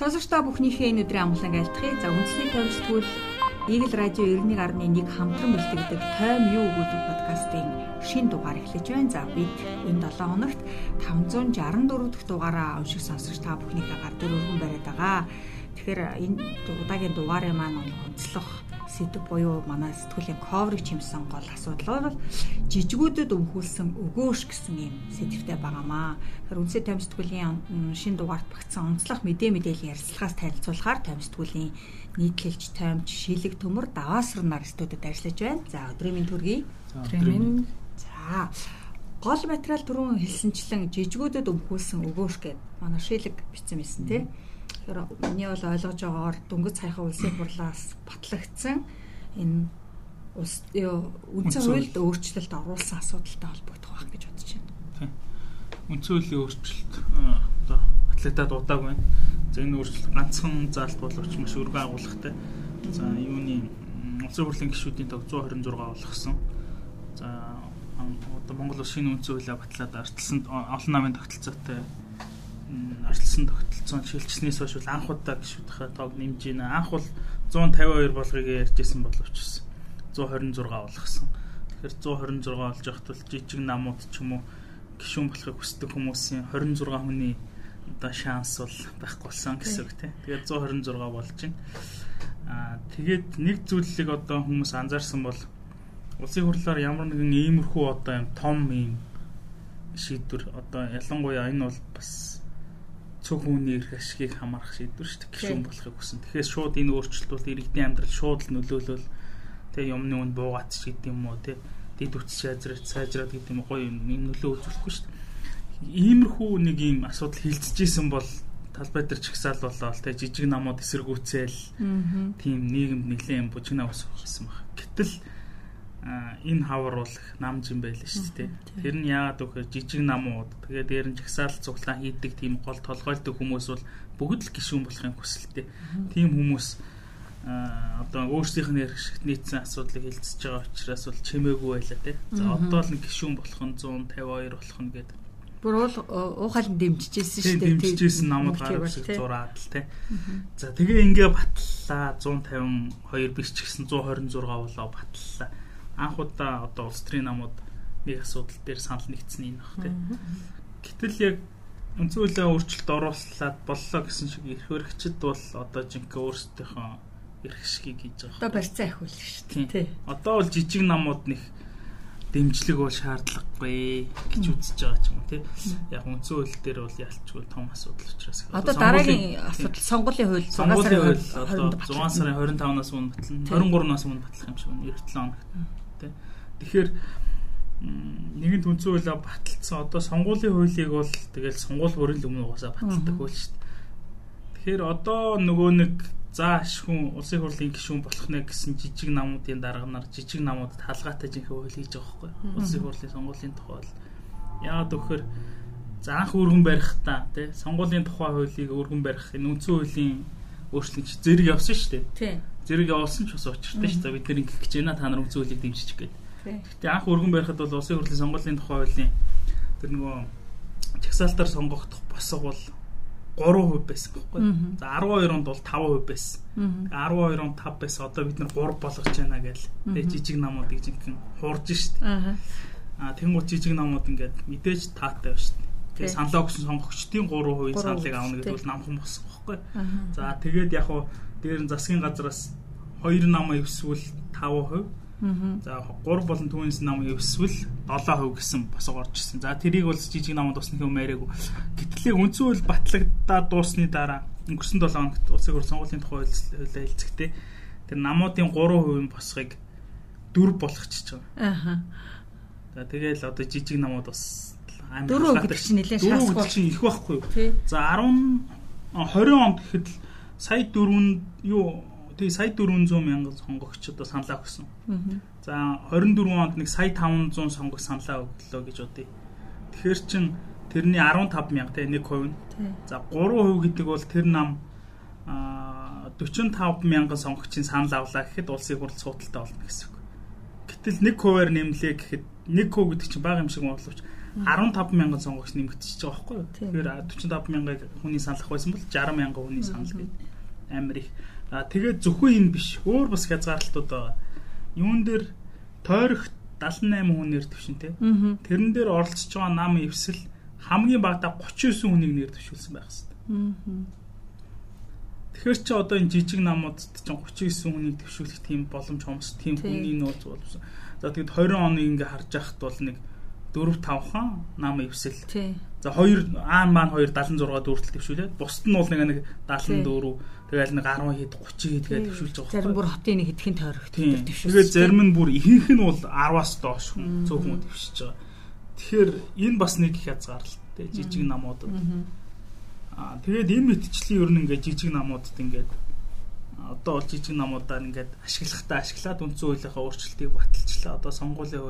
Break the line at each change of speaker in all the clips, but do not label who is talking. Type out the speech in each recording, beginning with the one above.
Сонсогчдоо бүхнийхээ энэ өдрийн амглан айлтгая. За үндэсний төвсгөл Eagle Radio 91.1 хамтран бэлтгэдэг Тойм юу гэдэг подкастын шин дугаар эхлэж байна. За бид энэ 7 хоногт 564 дахь дугаараа унших сонсогч та бүхнийхээ гар дээр өргөн бариад байгаа. Тэгэхээр энэ удаагийн дугаарын маань онцлог сэдв буюу манай сэтгүүлийн коврыг чимсэн гол асуудал бол жижигүүдэд өмхүүлсэн өгөөш гэсэн юм сэдвтэй байгаамаа. Тэгэхээр үнсээ тайм сэтгүүлийн шин дугаарт багтсан онцлог мэдээ мэдээллийн ярилцлагаас танилцуулахаар тайм сэтгүүлийн нийтлэлч таймч шилэг төмөр даваасар нар студид ажиллаж байна. За өдрийн минь төргий. Өдрийн за гол материал түрүүн хэлсэнчлэн жижигүүдэд өмхүүлсэн өгөөш гэд манай шилэг бичсэн байсан тийм Тэгэхээр миний бол ойлгож байгаагаар дөнгөж саяхан улсын хурлаас батлагдсан энэ улс үндсэн хуульд өөрчлөлт оруулсан асуудалтай холбогдох байх гэж бодож байна. Тийм.
Үндсэн хуулийн өөрчлөлт одоо атлетаа дуудаг байна. За энэ өөрчлөлт ганцхан заалт боловч маш өргөн агуулгатай. За юуны улсын хурлын гишүүдийн тог 126 болгосон. За одоо Монгол улсын шинэ үндсэн хуулиа батлаад ардталсан олон намын тогтолцоотой арчилсан тогтолцоон шилжснээс хойш бол анх удаа гişүүдийнхээ тоог нэмж байна. Анх бол 152 болгоёг ярьжсэн боловч 126 болгосон. Тэгэхээр 126 болж яхад бол жижиг намууд ч юм уу гişүүн болохыг хүсдэг хүмүүсийн 26 хүний одоо шанс бол байхгүй болсон гэсэн үг тийм. Тэгээд 126 болж байна. Аа тэгээд нэг зүйлийг одоо хүмүүс анзаарсан бол улсын хурлаар ямар нэгэн иймэрхүү одоо юм том юм шийдвэр одоо ялангуяа энэ бол бас цөөх хүний эрх ашигыг хамаарах шийдвэр шүү дээ. Гişүүн болохыг хүсэн. Тэгэхээр шууд энэ өөрчлөлт бол иргэдийн амьдрал шууд л нөлөөлөл тэгээ юмны үн буугац ч гэдэг юм уу тий. Дид үтс шаажраад сайжраад гэдэг юм гоё юм нөлөө үзүүлэхгүй шүү дээ. Иймэрхүү нэг юм асуудал хилцэжсэн бол талбай дээр чагсаал болоо тий жижиг намууд эсэргүүцээл тийм нийгэмд нэлээд бужигнаа усах гэсэн баг. Гэтэл энэ хавруулах нам жим байл шүү дээ. Тэр нь яагаад вөхөр жижиг намууд тэгээд дээр нь жагсаал цуглаан хийдэг тийм гол толгойлдог хүмүүс бол бүгд л гişүүн болохын хүсэлтэй. Тийм хүмүүс одоо өөрсдийнх нь ярих шигт нийцсэн асуудлыг хилцэж байгаа учраас бол чимээгүй байла тий. За одоо л гişүүн болох нь 152 болох нь гэдэг.
Бүр уул уухаал нь дэмжижсэн шүү
дээ. Дэмжижсэн намууд гарав шиг зураад л тий. За тэгээ ингээ батллаа 152 биш ч гэсэн 126 болоо батллаа анх удаа одоо улс төрийн намууд нэг асуудал дээр санал нэгдсэн юм баг тийм. Гэтэл яг өнцгөлөө өөрчлөлт оруулаад боллоо гэсэн шиг эрх хөрөгчд бол одоо жинхэнэ өөрсдийнхөө эрх шгийг хийж байгаа.
Одоо барьцаа үл шүү дээ.
Одоо бол жижиг намууд нэг дэмжлэг бол шаардлагагүй гэж үзэж байгаа ч юм уу тий. Яг үндсэн хууль дээр бол ялчгүй том асуудал учраас.
Одоо дараагийн асуудал сонгуулийн хууль
6 сарын хууль одоо 6 сарын 25-наас өмнө батлана. 23-наас өмнө батлах юм шиг байна. 97 хоногт тий. Тэгэхээр нэгэн түнцэн хуулиа баталцсан. Одоо сонгуулийн хуулийг бол тэгэл сонгуул бүрийн өмнө угаасаа баталдаг хууль шүү дээ. Тэгэхээр одоо нөгөө нэг зааш хүн улсын хурлын гишүүн болох нэ гэсэн жижиг намуудын дарга нар жижиг намуудад халгаатай жинхэнэ хууль хийж байгаа байхгүй. Улсын хурлын сонгуулийн тухай бол яагаад өгөхөр за анх өргөн барих та тий сонгуулийн тухай хуулийг өргөн барих энэ үндсэн хуулийн өөрчлөлт зэрэг явсан шүү дээ. Зэрэг явуулсан ч бас учиртай шүү дээ. Бид нэр ингэх гэж байна. Та нар үзүүлэлтийг дэмжиж гээд. Гэтэ анх өргөн барихад бол улсын хурлын сонгуулийн тухай хуулийн тэр нөгөө чагсаалтаар сонгогдох босго бол 3% байсан байхгүй. За 12 онд бол 5% байсан. 12 онд 5 байсан. Одоо бид нар 3 болгож байна гээл. Тэгээ жижиг намуудыг жинхэнэ хуурж штт. Аа тэнгуут жижиг намууд ингээд мэдээж таатай байна штт. Тэгээ саналаа өгсөн сонгогчдын 3% саналыг авна гэдэг бол намхан болсон байхгүй. За тэгээд яг хуу дээр нь засгийн газраас 2 нам ивсвэл 5%. За 3 болон түүнээс нам ивсвэл 7% гэсэн босоо орж ирсэн. За тэрийг бол жижиг намд усны юм яриаггүй. Гэтэл үндсэн хууль батлагдаад дуусны дараа өнгөрсөн 7 хоногт улсын хурл сонгуулийн тухай хуулиа хэлцэхдээ тэр намуудын 3% босхыг 4 болгочихж байгаа.
Аха.
За тэгэл одоо жижиг намууд бас
амар гэдэг чинь нэлээд
шаасгүй. 4 чинь их байхгүй юу? За 10 20 онд гэхэд сая 4 юу тэгээ сая 400 мянган сонгогч одоо саналаа өгсөн. За 24 онд нэг сая 500 сонгогч саналаа өглөө гэж бодъё. Тэгэхээр чин тэрний 15 мянга те 1% нь. За 3% гэдэг бол тэр нам а 45 мянган сонгогчийн санал авлаа гэхэд улсын хурл суудалтай болно гэсэн үг. Гэтэл 1%-аар нэмлээ гэхэд 1% гэдэг чинь бага юм шиг боловч 15 мянган сонгогч нэмэгдчихэж байгаа байхгүй юу. Тэгэхээр 45 мянгаыг хүний саналх байсан бол 60 мянган хүний санал гэдэг амар их. А тэгээд зөвхөн энэ биш. Өөр бас хязгаарлалтууд байгаа. Юун дээр тойрогт 78 хүнээр төвшинтэй. Тэрэн дээр оролцож байгаа нам эвсэл хамгийн багадаа 39 хүнийг нэр төвшүүлсэн байх хэвээр. Тэгэхээр чи одоо энэ жижиг намуудад чинь 39 хүнийг төвшүүлэх тийм боломж хомс тийм хүний нөөц болсон. За тэгэд 20 оны ингээ харж яхад бол нэг 4 5 хаан нам ивсэл. За 2 аан маань 2 76 дүүртэл төвшүүлээд бусд нь бол нэг 74 тэгэл нэг 10 хэд 30 хэд тэгээд төвшүүлж байгаа.
Зарим бүр хотын нэг хэдхэн тойрог
төвшүүлж. Тэгээд зарим нь бүр ихэнх нь бол 10-аас доош хүн цөөхөн төвшиж байгаа. Тэгэхээр энэ бас нэг их хязгаарлалт жижиг намуудад. Аа тэгээд энэ мэтчлийн ер нь ингээд жижиг намуудад ингээд одоо бол жижиг намуудаар ингээд ашиглахтаа ашиглаад үндсэн хуулийнхаа өөрчлөлтийг баталчлаа. Одоо сонгуулийн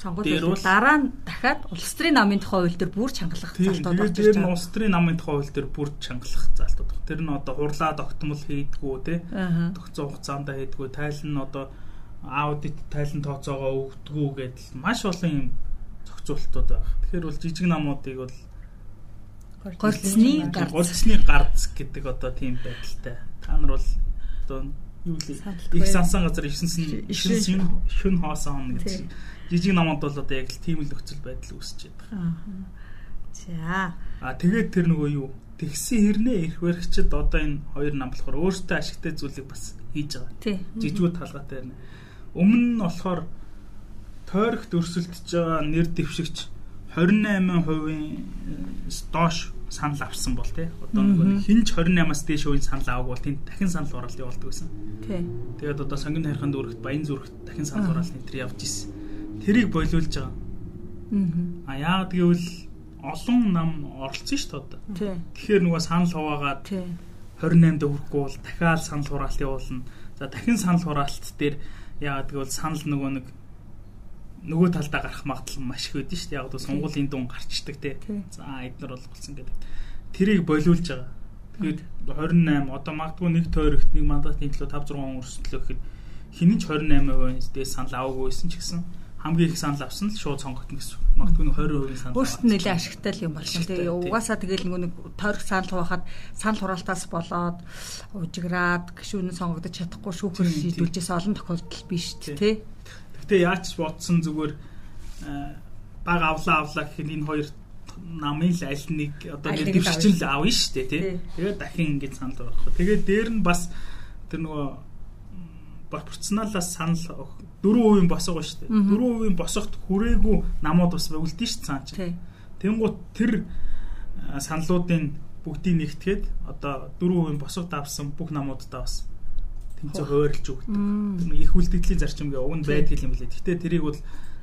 хууль
сонгуул дараа нь дахиад улс төрийн намын тухай хууль дээр бүр чангалах
залтууд орж ирж байгаа. Улс төрийн намын тухай хууль дээр бүр чангалах залтууд. Тэр нь одоо хурлаа тогтмол хийдгүү те. Тогтцоо хугацаанд хийдгүү, тайлан нь одоо аудит тайлан тооцоогоо өгдгүү гэдэл маш олон юм зохицуултууд байна. Тэгэхээр бол жижиг намуудыг бол
голцны гарц
голцны гарц гэдэг одоо тийм байдалтай. Та нар бол одоо юу лээ их сансан газар 9 9 шүн хоосон гэдэг жижиг намууд бол одоо яг л тийм л нөхцөл байдал үүсэж байгаа.
За.
А тэгээд тэр нөгөө юу тэгсэн хэрнээ эрх баригчид одоо энэ хоёр нам болохоор өөртөө ашигтай зүйлийг бас хийж байгаа. Жижигүүд талгаатай байна. Өмнө нь болохоор тойрогт өрсөлдөж байгаа нэр дэвшигч 28%-ийн доош санал авсан бол тий. Одоо нөгөө хинж 28-аас дээш үеийн санал аваагүй бол тэнд дахин санал хураалт явуулдаг байсан.
Тий.
Тэгээд одоо сонгон хайрхан дүүрэгт баян зүрэгт дахин санал хураалт энэ төр явж исэн тэрийг болиулж байгаа. Аа яагаад гэвэл олон нам оролцсон шүү дээ. Тэгэхээр нөгөө санал хуваагаад 28-д хүрэхгүй бол дахиад санал хураалт явуулна. За дахин санал хураалт дээр яагаад гэвэл санал нөгөө нэг нөгөө талдаа гарах магадлал маш их байдаг шүү дээ. Яг одоо сонгуулийн дуун гарчдаг те. За эднэр бол болсон гэдэг. Тэрийг болиулж байгаа. Тэгээд 28 одоо магадгүй нэг тойрогт нэг мандатын төлөө 5 6 өрсөлдлөө гэхэд хинэн ч 28% дээс санал аваагүй байсан ч гэсэн хамгийн их санал авсан л шууд сонгогдно гэсэн. Магадгүй нэг 20% санал.
Өөрт нь нэлээд ашигтай юм болно. Тэгээ угаасаа тэгэл нэг тойрог санал хуахад санал хураалтаас болоод ужиграад гişүүн сонгогдож чадахгүй шүүхэр шийдүүлжээс олон тохиолдол биш тий.
Гэтэ яаж бодсон зүгээр баг авлаа авлаа гэхэд энэ хоёр намын л аль нэг одоо дэвшчин л авна шүү дээ тий. Тэгээд дахин ингэж санал орох. Тэгээд дээр нь бас тэр нөгөө пропорционалаас санал 4% босгоо шүү дээ. 4% босгохт хүрээгүй намууд бас үлдэн шүү цаан чи. Тэнгуут тэр саналуудын бүгдийг нэгтгээд одоо 4% босгод авсан бүх намуудаа бас тэмцээ хойрлж өгдөг. Их үлдэгдлийн зарчимгийн уг нь байдаг юм билээ. Гэтэ тэрийг бол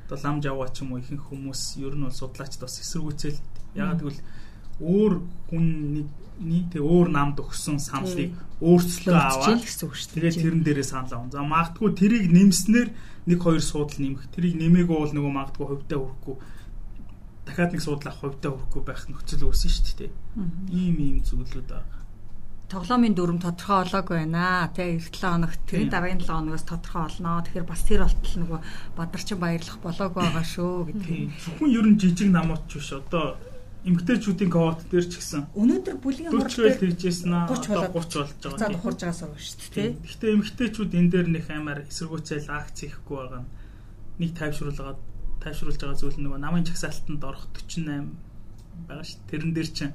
одоо лам жаваа ч юм уу ихэнх хүмүүс ер нь бол судлаачд бас эсэргүүцэл ягаад гэвэл өөр хүн нэг нийт өөр намд өгсөн саналыг өөрсдөө аваад тэгээд тэрэн дээрээ санал аван. За магадгүй тэрийг нэмснээр нэг хоёр суудал нэмэх. Тэрийг нэмээгүй бол нөгөө магадгүй хувьдаа хүрэхгүй дахиад нэг суудлах хувьдаа хүрэхгүй байх нөхцөл үүсэн шүү дээ. Ийм ийм зүйлүүд байгаа.
Тоглоомын дүрм тодорхой олоогүй байна. Тэгээ 7 хоногт тэрийн дараагийн 7 хоногоос тодорхой олноо. Тэгэхээр бас тэр болтол нөгөө бадарчин баярлах болоогүй байгаа шүү гэдэг.
Зөвхөн ер нь жижиг намууч биш. Одоо эмгтээчүүдийн когорт дээр ч гэсэн
өнөөдөр бүлгийн
хуралд тэгжсэн аа
30
30 болж байгаа.
За ухарж байгаа шүү дээ.
Гэхдээ эмгтээчүүд энэ дээр нэг амар эсэргүүцэл акц хийхгүй байгаа нь нэг тайвшруулгаад тайвшруулж байгаа зүйл нөгөө намын чагсаалтанд орох 48 байгаа шүү. Тэрэн дээр чинь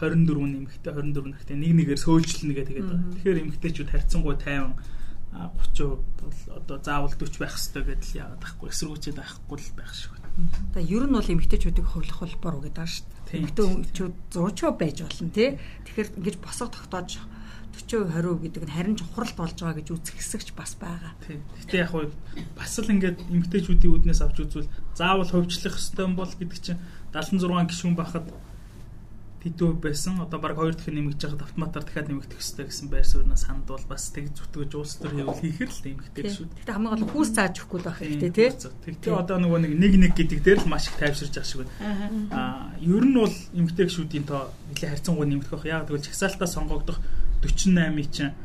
24 эмгтээ 24 нөхтэй нэг нэгээр сөөлжлөнө гэдэг тэгээд байгаа. Тэгэхээр эмгтээчүүд харьцангуй 50 30% бол одоо заавал 40 байх хэрэгтэй гэдэл яагаад байхгүй эсэргүүцээд байхгүй л байх шиг.
За ер нь бол эмэгтэйчүүдийг хувлах холбоор уу гэдэг шүү дээ. Эмэгтэйчүүд 100% байж болно тий. Тэгэхээр ингэж босго тогтоож 40% 20% гэдэг нь харин чухралт болж байгаа гэж үзэх хэсэгч бас байгаа.
Тийм. Гэтэ яг хуу бас л ингээд эмгтээчүүдийн үүднээс авч үзвэл заавал ёстой юм бол гэдэг чинь 76 гишүүн байхад тэдүү байсан. Одоо баг хоёр дахин нэмэгдэж байхад автоматар дахиад нэмэгдэх хэрэгтэй гэсэн байр сууриас санд бол бас тэг зүтгэж улс төр хэвэл хийхэр л нэмэгдэх шүү.
Гэтэ хамгийн гол хүүс зааж өгөхгүй байх хэрэгтэй тий.
Тэгтээ одоо нөгөө нэг нэг гэдэг дээр л маш их тайвширж байгаа шиг байна. Аа ер нь бол эмгтэй гişүүдийн тоо нэлээ харьцангуй нэмэгдэх байх. Яг тэгвэл чагсаалтаа сонгогдох 48-ийн чинь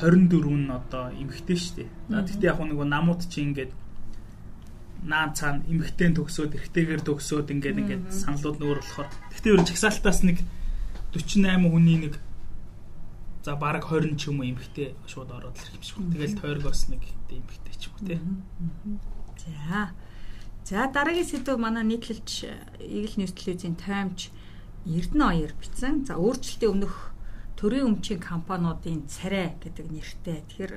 24 нь одоо эмгтэй шүү дээ. За тэгтээ яг нөгөө намууд чинь ингээд наан цаана эмгхтэн төгсөөд эргэтэйгээр төгсөөд ингээд ингээд саналууд нөр болохоор гэхдээ ер нь чагсаалтаас нэг 48 хүний нэг за баг 20 ч юм уу эмгхтэй шууд ороод ирэх юм шиг байна. Тэгэл тойргоос нэг эмгхтэй ч юм уу тий.
За. За дараагийн сэдв манай нийтлэлч Eagle News телевизийн таймч Эрдэнэ оёр бичсэн. За өөрчлөлтийн өмнөх төрийн өмчийн компаниудын царай гэдэг нэртэй. Тэгэхээр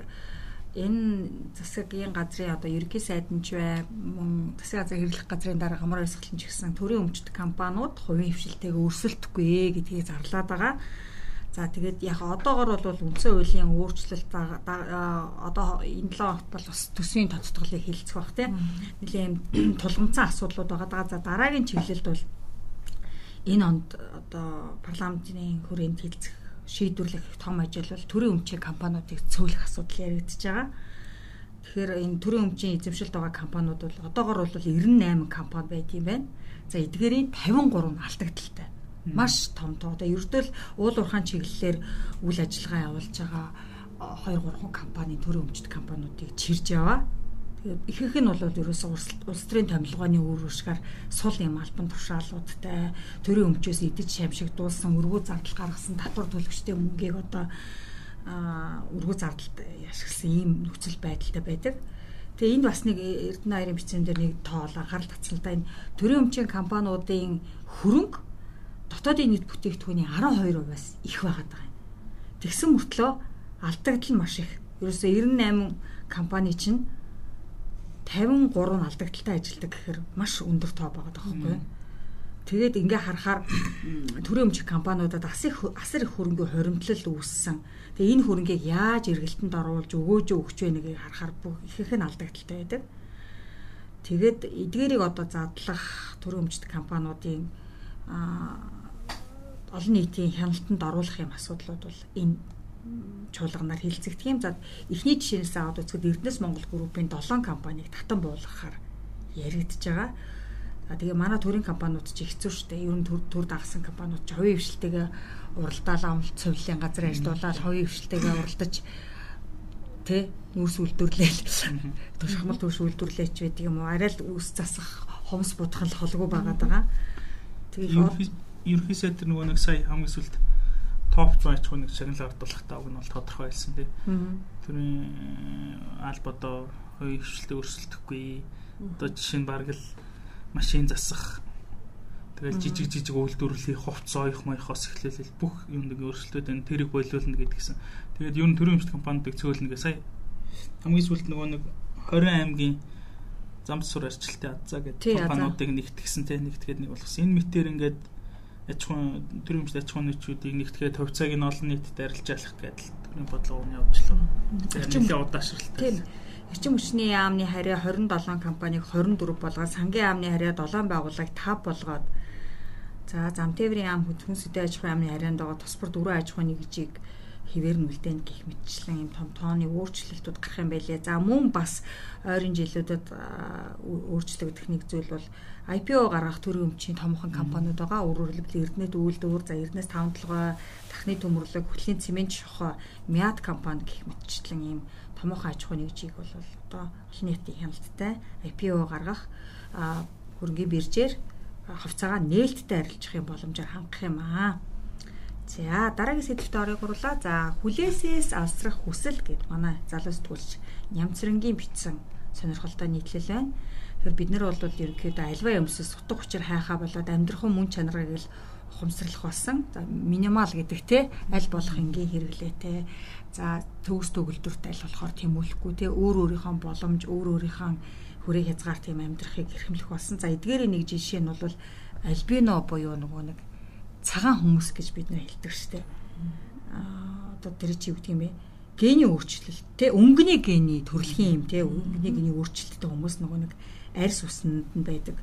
энэ засгийн газрын одоо ерөнхий сайд нь ч бай мөн засгийн газрын хэрэглэх газрын дараа хамаар ёсгалан ч гэсэн төрийн өмчт компаниуд хувийн хвшилтэйг өрсөлдөхгүй гэдгийг зарлаад байгаа. За тэгээд яг одоогор бол үндсэн хуулийн өөрчлөлт одоо энэ 7 хоногт бол бас төсвийн тодтголыг хилцэх бах тийм нэлийн тулгымцсан асуудлууд байгаа. За дараагийн чиглэлд бол энэ онд одоо парламентын хүрээнд хилцэх шийдвэрлэх том ажил бол төрийн өмчийн компаниудыг цөөлөх асуудал яригдчихэж байгаа. Тэгэхээр энэ төрийн өмчийн эзэмшилд байгаа компаниуд бол одоогор бол 98 компани юм байна. За эдгээрийн 53 нь алдагдaltaй. Маш том тоо. Одоо ердөө л уул уурхаан чиглэлээр үйл ажиллагаа явуулж байгаа 2 3 компани төрийн өмчт компаниудыг чирж яваа. Ихэнх нь бол ерөөсөө улс төрийн томилгооны үр өшгөр сул юм албан тушаалуудтай төрийн өмчөөс идэж шамшигдуулсан өргөө зардал гаргасан татвар төлөгчдийн мөнгийг одоо өргөө зардалд яшигсан ийм нөхцөл байдалтай байдаг. Тэгээ энд бас нэг Эрдэнэ аярын бичсэн дээр нэг тоол анхаарал да энэ төрийн өмчийн компаниудын хөрөнгө дотоодын нийт бүтээгдэхүүний 12%-аас их байгаад байгаа юм. Тэгсэн мөртлөө алдагдал маш их. Ерөөсөө 98 компани чинь 53 нь алдагдaltaй ажилладаг гэхээр маш өндөр тоо байгаа байхгүй? Тэгээд ингээ харахаар төрийн өмчих компаниудад ас их асар их хөрөнгө хоримтлал үүссэн. Тэгээ энэ хөрөнгийг яаж эргэлтэнд оруулж өгөөж өгч вэ нэгийг харахаар бүх ихэнх нь алдагдaltaй байдаг. Тэгээд эдгээрийг одоо задлах төрийн өмчит компаниудын олон нийтийн хяналтанд оруулах юм асуудлууд бол энэ чуулганаар хилцэгдэх юм. За эхний жишээнээс аваад үзэхэд Эрдэнэс Монгол группийн 7 компанийг татан буулгахаар яригдж байгаа. За тэгээ манай төрийн компаниуд ч хэцүү шттэ. Ер нь төр төр дагсан компаниуд ч хувийн хвшилтэйгээ уралдаал амлалт цовлын газар ажиллуулаад хувийн хвшилтэйгээ уралдаж тэ нүрс үлдвэрлээл тушхмал төрш үлдвэрлээч байдаг юм уу арай л үс засах хомс будах л холгүй байгаа.
Тэгээ ерөнхийдөө тэр нөгөө нэг сая хамгийн сүлд топ 100 аж ахуйн шагналаар ардуулах тааг нь бол тодорхой хэлсэн тий. Тэрийн аль бодоо хоёрын хвшилтэд өрсөлдөхгүй. Одоо жишээ нь бараг л машин засах Тэгэл жижиг жижиг үйлдвэрлэлийн хувц ойх моёхоос эхлээл бүх юм нэг өөрчлөлтүүд энэ тэрийг болиулна гэдгийгсэн. Тэгээд ер нь төрийн өмчт компанидыг цөөлнө гэ сая хамгийн сүүлд нөгөө нэг 20 аймгийн замд сур арчилтын азаа гэдэг компаниудыг нэгтгэсэн те нэгтгээд нэг болгосон. Энэ мэтэр ингээд аж ахуйн төрийн өмчт аж ахуйн нэгжүүдийг нэгтгэхэд хувьцааг нь олон нийтэд арилж ялах гэдэг төрийн бодлогын явуулчлаа. Нэлээд удаашралтай. Тийм.
Эрчим хүчний яамны харьяа 27 компанийг 24 болгоод сангийн яамны харьяа 7 байгууллагыг 5 болгоод за замтээврийн яам хүнс сэдэ аж ахуйн яамны харьяанд байгаа тусбар дөрвөн аж ахуйн нэгжийг хിവэр нүлдэнд гих мэтчлэн юм том тооны өөрчлөлтүүд гарах юм байлээ. За мөн бас ойрын жилүүдэд өөрчлөгдөх нэг зүйл бол IPO гаргах төрийн өмчийн томхон компаниуд байгаа. Өөрөөр хэлбэл Эрдэнэт үйлдвэр, за Эрдэнэс таван толгой, тахны төмөрлөг, хөтлийн цемент шохоо, Мяд компани гих мэтчлэн ийм томоохон аж ахуйн нэгжийг бол одоо олон нийтийн хяналттай IPO гаргах хөрөнгөний биржээр хувьцаагаа нээлттэй арилжах юм боломжоор хангах юм аа. За дараагийн сэдвтэ орыг гурлаа. За хүлээсээс авсрах хүсэл гэд манай залуу сэтгүүлч Нямцрынгийн бичсэн сонирхолтой нийтлэл байна. Тэгэхээр бид нар бол ерөнхийдөө альва юмсаас сутг учир хайхаа болоод амьдрахын мөн чанарыг л ухамсарлах болсон. За минимал гэдэг те аль болох энгийн хэрэглээ те. За төгс төгөлдөрт аль болохоор тэмүүлэхгүй те өөр өөрийнхөө боломж өөр өөрийнхөө хүрээ хязгаар тийм амьдрахыг эрхэмлэх болсон. За эдгээрийн нэг жишээ нь бол альбино буюу нөгөө нэг цагаан хүмүүс гэж бид нэр хэлдэг штеп. Аа одоо тэр чи юу гэдэг юм бэ? Гений өөрчлөлт те өнгөний гений төрөлхийн юм те өнгөний гений өөрчлөлттэй хүмүүс нөгөө нэг арьс уснд нь байдаг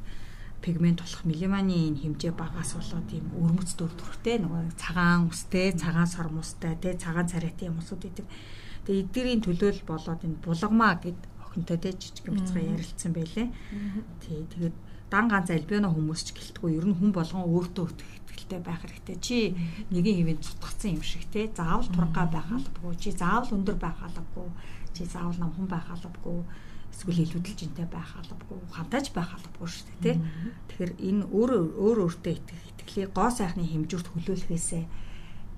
пигмент болох меломаны хэмжээ багаас болоод ийм өрмөц дөр төрхтэй нөгөө цагаан устэй, цагаан сормустай, тэ цагаан царайтай юм усуд идэг. Тэгээ эдгэрийн төлөөл болоод энэ булгамаа гэд охинтой тэ жижиг бяцгаа ярилцсан байлээ. Тий тэгээд дан ганц альбино хүмүүс ч гэлтгүй ер нь хүн болгон өөртөө итгэлтэй байх хэрэгтэй. Чи нэгin хэвэн цутгацсан юм шиг те. Заавал тургаа байх албагүй. Чи заавал өндөр байх албагүй. Чи заавал намхан байх албагүй. эсвэл илүүдэлжинтэй байх албагүй хантаж байх албагүй шүү дээ тий. Тэгэхээр энэ өөрөө өөр өөртөө итгэлийг гоо сайхны хэмжүүрт хөлөөлөхөөсөө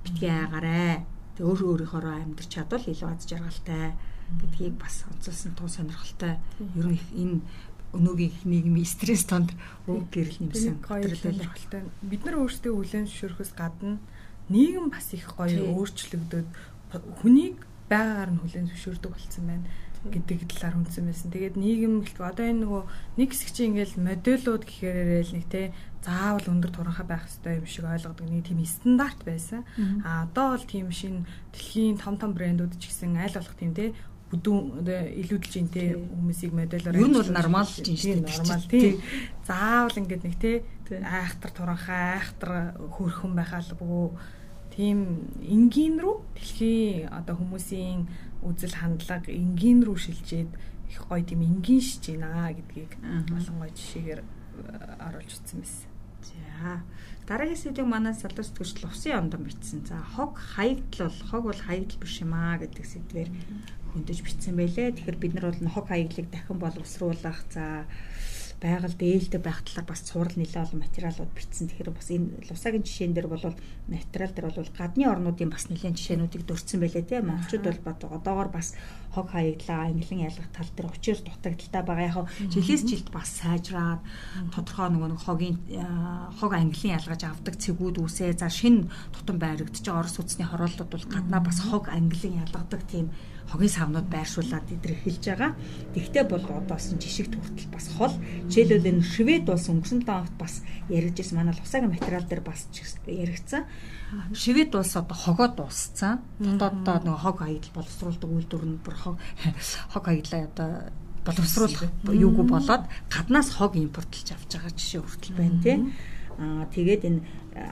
битгий аагараа. Тэг өөр өөрийнхөө амьдрч чадвал илүү аз жаргалтай гэдгийг бас онцолсон туу сонирхолтой. Ер нь энэ өнөөгийн их нийгмийн стресс тонд өг гэрэл нэмсэн
сонирхолтой. Бид нар өөрсдөө хүлэн зөвшөөрөхөөс гадна нийгэм бас их гоё өөрчлөгдөд хүнийг байгаагаар нь хүлэн зөвшөөрдөг болсон байна гэдэг талаар хүнсэн байсан. Тэгээд нийгэм гэлт одоо энэ нөгөө нэг хэсэг чинь ингээл модулууд гэхээрээ л нэг те заавал өндөр туранхай байх хэрэгтэй юм шиг ойлгодог нэг тийм стандарт байсан. А одоо бол тийм шин дэлхийн том том брэндүүд ч гэсэн аль болох тийм те бүдүүн илүүдэлж ин те хүмүүсийг модулаар
ер нь бол нормал ч юм шиг
нормал. тий. Заавал ингээд нэг те айхтар туранхай айхтар хөрхөн байхаалгүй тийм энгийн рүү дэлхийн одоо хүмүүсийн үзэл хандлага энгийн рүү шилжээд их гоё тийм энгийн шиж байна гэдгийг олон гоё жишээгээр э, оруулж утсан байсан.
За. Дараагийн сэдвийг манай салбар сэтгүүлч Лувсын ондон бичсэн. За хог хаягдл бол хог бол хаягдл биш юм аа гэдэг сэдвээр хөндөж бичсэн байлээ. Тэгэхээр бид нар бол хог хаяглыг дахин боловсруулах за байгаль дээлтэй байх талаар бас цуврал нэлээд олон материалууд бичсэн. Тэгэхээр бас энэ лусагийн жишээн дээр бол материал дээр бол гадны орнуудын бас нэлээд жишээнүүдийг дурдсан байлээ тийм монголчууд бол одоогоор бас хог хаяглаа ангилан ялгах тал дээр учир дутагдaltaй байгаа. Яг жилээс жилд бас сайжраад тодорхой нөгөө нэг хогийн хог ангилан ялгаж авдаг цэгүүд үсээ за шин тутам байгаа орос үсний хорооллууд бол гаднаа бас хог ангилан ялгадаг тийм хогийн савнууд байршуулад идэрхэлж байгаа. Тэгтээ бол одоосон жишгт хүртэл бас хол жишээлбэл энэ Швед улс өнгөрсөн 7 хоногт бас ярьж ирсэн манай лусагийн материал дээр бас яригдсан. Швед улс одоо хогоо дууссан. Дотооддоо нөгөө хог аягдал боловсруулдаг үйлдвэр нь бүр хог хог аяглаа одоо боловсруулах юугүй болоод гаднаас хог импортлж авч байгаа жишээ хүртэл байна тий. Аа тэгээд энэ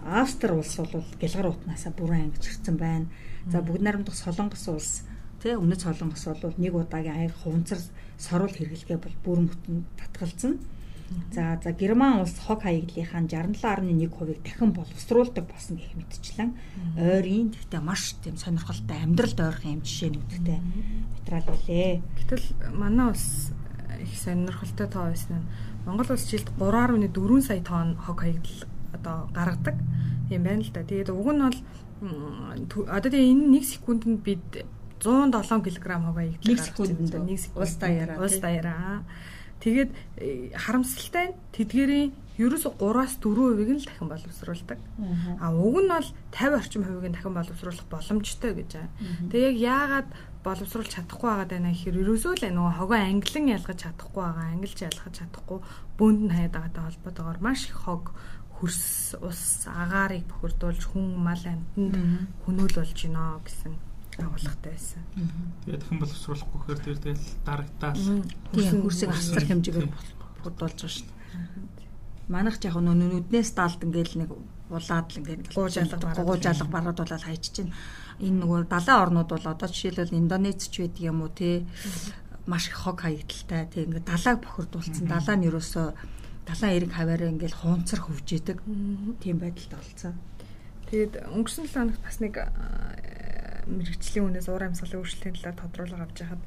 Австри улс бол гялгар утнаасаа бүрэн ангиж ирсэн байна. За бүгд найрамдах Солонгос улс Тэ өмнөд солонгос бол нэг удаагийн аяг хуванцар сорол хэрэглэгээ бол бүрэн бүтэн татгалзсан. За за Герман улс хог хаягдлынхаа 67.1%-ийг дахин боловсруулдаг болсон гэх мэтчлэн ойрын тэгтээ маш тийм сонирхолтой амьдралд ойрхон юм жишээнүүдтэй материал үлээ.
Гэтэл манай улс их сонирхолтой тоо байсан нь Монгол улс жилд 3.4 сая тонн хог хаягдл одоо гаргадаг юм байна л да. Тэгээд уг нь бол одоо тэгээ энэ нэг секундэд бид 107 кг хаваа
игдэл 1 секундэд 1 секунд
улс даяараа улс даяараа. Тэгээд э, харамсалтай нь тэдгэрийн ерөөсө 3-аас 4%-ийг нь л дахин боловсруулдаг. А уг нь бол 50 орчим хувийг нь дахин боловсруулах боломжтой гэж байна. Тэгээ яг яагаад боловсруулж чадахгүй байгаа даа гэхээр ерөөсөө л нөгөө хогоо англин ялгаж чадахгүй байгаа, ангилж ялгаж чадахгүй бөөнд нь хаяад байгаатай холбоотойгоор маш их хог хөрс ус агаарыг бохирдуулж хүн мал амьтанд хөнөөл болж гинэ гэсэн агуулгатай байсан.
Тэгээд дахин боловсруулахгүй гэхээр тэр тэгэл дарагдаал
тийм хөрсийг асар хэмжээгээр бодуулж байгаа шүү дээ. Манайх ч яг нүднээс даалд ингээл нэг улаад л ингээд гууж алга гууж алга бараад болоод хайчиж чинь. Энэ нөгөө далайн орнууд бол одоо жишээлбэл Индонез ч байдаг юм уу те? Маш их хог хаягдaltaй те? Ингээд далайг бохирдуулсан далаа нь ерөөсөө далайн эрэг хаваараа ингээд хуунцар хөвжээдэг тийм байдалтай болцсон.
Тэгээд өнгөрсөн 7 хоногт бас нэг мэрэгчлийн үнээс уур амьсгалын өөрчлөлтийн талаар тодруулга авч байхад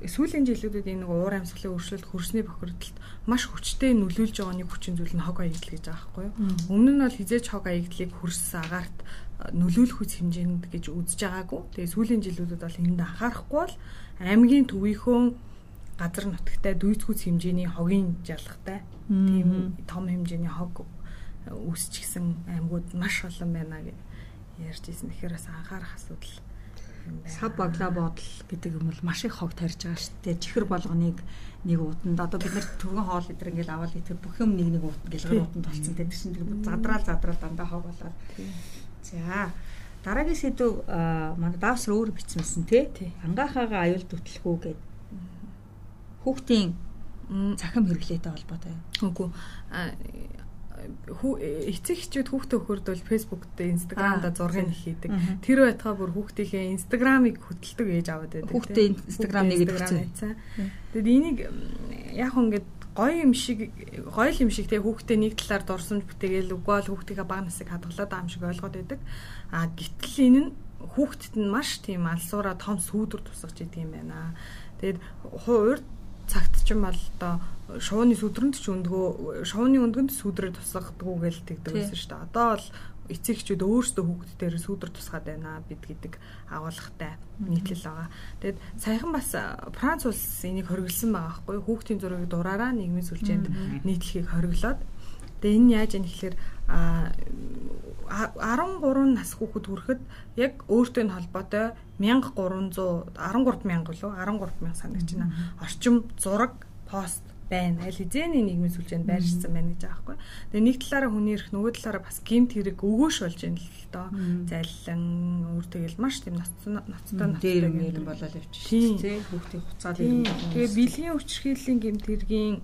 сүүлийн жилүүдэд энэ нэг уур амьсгалын өөрчлөлт хөрсний бохирдолд маш хүчтэй нөлөөлж байгаа нэг хүчин зүйл нь хог аягдал гэж байгаа байхгүй юу. Өмнө нь бол хизээч хог аягдлыг хөрс агаарт нөлөөлөх хүч хэмжээнд гэж үзэж байгаагүй. Тэгээ сүүлийн жилүүдэд бол энд анхаарахгүй бол аймгийн төвийнхөө газар нутагтай дүйц хүч хэмжээний хогийн жалгатай тийм том хэмжээний хог үүсчихсэн аймагуд маш олон байна гэж ярьж ирсэн. Тэгэхээр бас анхаарах асуудал
сав баглаа бодол гэдэг юм бол маш их хог тарьж байгаа шүү дээ. Чихэр болгоныг нэг уутанд одоо бид нар түргэн хоол идэр ингээл аваад идэх бүх юм нэг нэг уутанд гэлгэр уутанд толцсон. Тэр чинь задраал задраал дандаа хог болоод. За дараагийн сэдв манай давсар өөр бичсэнсэн тий. Ангаахаага аюул төтлөхүү гэд хүүхдийн цахим хэрэглээтэй холбоотой.
Үгүй эцэг эхчүүд хүүхдээ өгөхөрдөл фэйсбુક дээр инстаграмда зургийг хийдэг. Тэр байтугай бүр хүүхдийнхээ инстаграмыг хөтэлдэг ээж аваад байдаг.
Хүүхдээ инстаграм нэгэд
хэлсэн. Тэгэд энийг яг ингээд гоё юм шиг гоё юм шиг тэгээ хүүхдээ нэг талаар дурсамж бүтээгээл үгүй бол хүүхдийнхээ баг насыг хадгалаад байгаа юм шиг ойлгоод байдаг. А гítэл энэ нь хүүхдэд нь маш тийм алсуура том сүүдэр тусгаж идэг юм байна. Тэгээд урд цагт ч юм бол одоо шууны сүдрэнд ч өндгөө шууны өндгөнд сүдрээ тусгадгүй гээл тэгдэг байсан шүү дээ. Одоо бол эцэгчүүд өөрсдөө хүүхдүүдээр сүдэр тусгаад байна бид гэдэг агуулгатай нийтлэл байгаа. Тэгэд саяхан бас Франц улс энийг хориглосон байгаа байхгүй хүүхдийн зургийг дураараа нийгмийн сүлжээнд нийтлэхийг хориглоод. Тэгээ энэ яаж юм гэхээр 13 нас хүүхэд хүрэхэд яг өөртөө нь холбоотой 1300 13 мянга лөө 13 мянга санагч байна. Орчим зураг пост байна. Аль хизээний нийгмийн сүлжээнд байршсан байна гэж байхгүй. Тэгээ нэг талаараа хүний ирэх нөгөө талаараа бас гимт хэрэг өгөөш болж байна л доо. Зайлан өөр тэгэл маш тийм ноцтой ноцтой
дээр юм болоод явчих шүү дээ. Хүүхдийн хуцаад ирэн.
Тэгээ бэлгийн хүчрхийллийн гимт хэргийн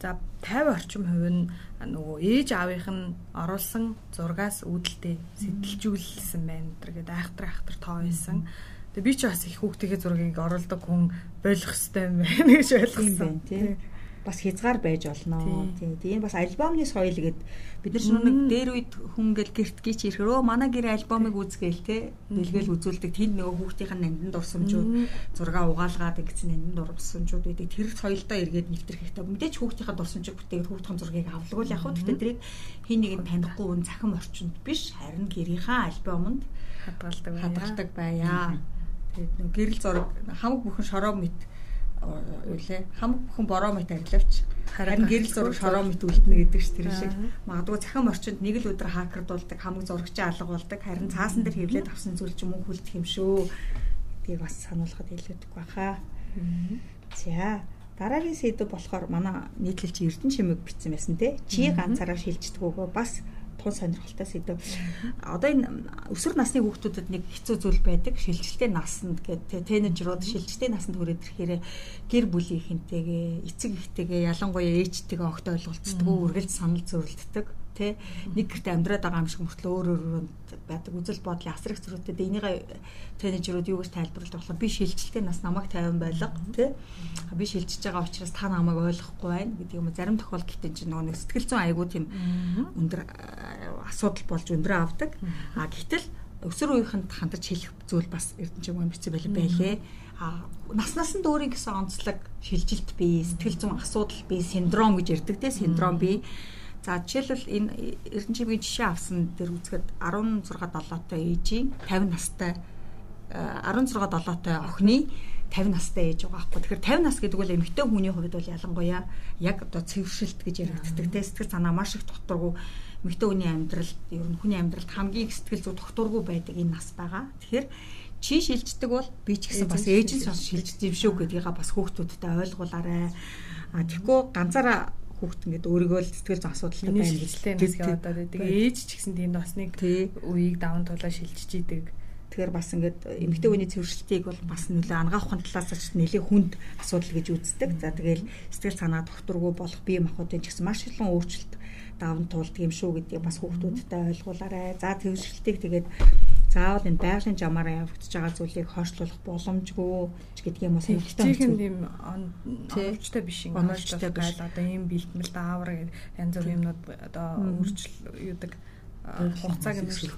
за 50 орчим хувь нь нөгөө ээж аавынх нь оруулсан зургаас үүдэлтэй сэтэлжүүлсэн байна гэдэг айхтар айхтар тоо байсан. Тэгээ би ч бас их хүүхдийн зургийг оруулдаг хүн болох хэвээр байна гэж ойлгосон.
тийм бас хязгаар байж болно. Тийм. Энэ бас альбомны соёл гэдэг бид нар нэг дээр үед хүн гэл гэрт гीच ирэхрөө манай гэр альбомыг үзгээл те бэлгээл үзүүлдэг тэнд нөгөө хүүхдийн нандин дурсамжууд зураг угаалгаад гэсэн нандин дурсамжууд байдаг. Тэр соёлдоо эргээд нэвтрэх хэрэгтэй. Мэдээч хүүхдийн дурсамжийг бүтээгээд хүүхдийн зургийг авлаггүй яг хөө гэхдээ тэрийг хин нэг нь танихгүй өн цахим орчинд биш харин гэрийнхаа альбомонд
хадгалдаг.
Хадгалдаг байя. Тэгээд гэрэл зураг хамаг бүхэн шороо мэт үлээ. Хамаг бүхэн бороо мэт арилавч. Харин гэрэл зураг шороо мэт үлдэнэ гэдэг ш тэр шиг магадгүй цахим орчинд нэг л өдөр хакердуулдаг хамаг зурагчаа алга болдог харин цаасан дээр хевлээд авсан зүйл ч юм уу хүлдэх юм шүү. Гэдгийг бас сануулхад илүүдэг баха. За дараагийн сэдв болохоор манай нийтлэлч Эрдэнэ чимэг бичсэн байсан те. Чи ганцаараа шилждэг өгөө бас тун сонирхолтой сэдв. Одоо энэ өсвөр насны хүүхдүүдэд нэг хэцүү зүйл байдаг. Шилжилттэй наснд гэдэг тэнэжрууд шилжилттэй наснд хүрээд ирэхээр гэр бүлийн хинтэйгээ, эцэг эхтэйгээ ялангуяа ээжтэйгээ огт ойлголцдог, үргэлж санал зөрөлддөг тий нэг гэрте амьдраад байгаа юм шиг мөртлөө өөр өөр байдаг үзэл бодлын асар их зөрүүтэй. Энийг тренерүүд юу гэж тайлбарлаж болохоор би шилжилттэй нас намайг 50 байлга тий би шилжиж байгаа учраас та намайг ойлгохгүй байна гэдэг юм. Зарим тохиолдолд чинь нөгөө нэг сэтгэл зүйн айгуу тийм өндөр асуудал болж өндрөө авдаг. А гэтэл өсвөр үеийнхэнд хандаж хэлэх зүйл бас эрдэнэ юм бичсэн байлаа байлээ. А наснаас нь өөрийн гэсэн онцлог шилжилт бий, сэтгэл зүйн асуудал бий, синдром гэж ярьдаг те синдром бий. Mm -hmm За жишээлбэл энэ Эрдэнэ чимгийн жишээ авсан дээр үзэхэд 16 7-той ээжийн 50 настай 16 э, 7-той охины 50 настай ээж байгаа байхгүй. Тэгэхээр 50 нас гэдэг бол эмэгтэй хүний хувьд бол ялангуяа яг одоо цэвэршилт гэж яригддаг. Тэ сэтгэл санаа маш их докторгүй эмэгтэй хүний амьдралд ер нь хүний амьдралд хамгийн их сэтгэл зүй докторгүй байдаг энэ нас байгаа. Тэгэхээр чи шилждэг бол би ч гэсэн бас ээж нь шилждэг юм шүү гэдгийг бас хүүхдүүдтэй ойлгуулаарай. А тэгэхгүй ганцаараа хүүхд ингээд өөрийгөө л сэтгэл зүйн асуудалтай байна гэж
хэлж яваад байдаг. Ээж ч гэсэн тийм бас нэг үеийг даван тулаа шилжиж идэг.
Тэгэхээр бас ингээд эмэгтэй хүний цэвэршилтийг бол бас нөлөө ангаахын талаас ч нэлээд хүнд асуудал гэж үздэг. За тэгэл сэтгэл санаа докторгүй болох бие махбодын ч гэсэн маш олон өөрчлөлт даван туулдаг юм шүү гэдгийг бас хүүхдүүдтэй ойлгуулаарай. За цэвэршилтийг тэгээд заавал энэ байгалийн жамаараа явагдаж байгаа зүйлийг хойшлуулах боломжгүй юм уу
сонирхолтой юм тийм оновчтой биш юм оновчтой gaйл одоо ийм бэлтгэл даавар янз бүрийн юмнууд одоо юудаг хугацааг нь
сөрөх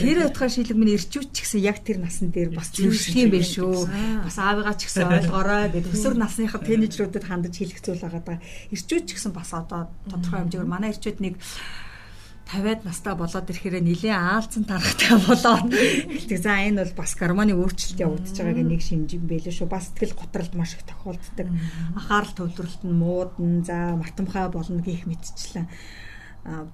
тэр утгаар шилэг минь ирчүүч ч гэсэн яг тэр насан дээр бас зөвшөлт юм биш шүү. Бас аавыгаа ч гэсэн ойлгоорой гэдэг. Өсвөр насныхаа тэнэжрүүдэд хандаж хэлэх зүйл байгаа. Ирчүүч ч гэсэн бас одоо тодорхой хэмжээгээр манай ирчүүд нэг 50-аад настай болоод ирэхээр нэлээд аалцсан тарахтай болоод хэлдэг. За энэ бол бас гормоны өөрчлөлт явагдаж байгааг нэг шинж юм байлээ шүү. Бас сэтгэл готролд маш их тохиолддог. Анхаарал төвлөрөлт нь муудан, за мартамхай болно гэх мэтчлэн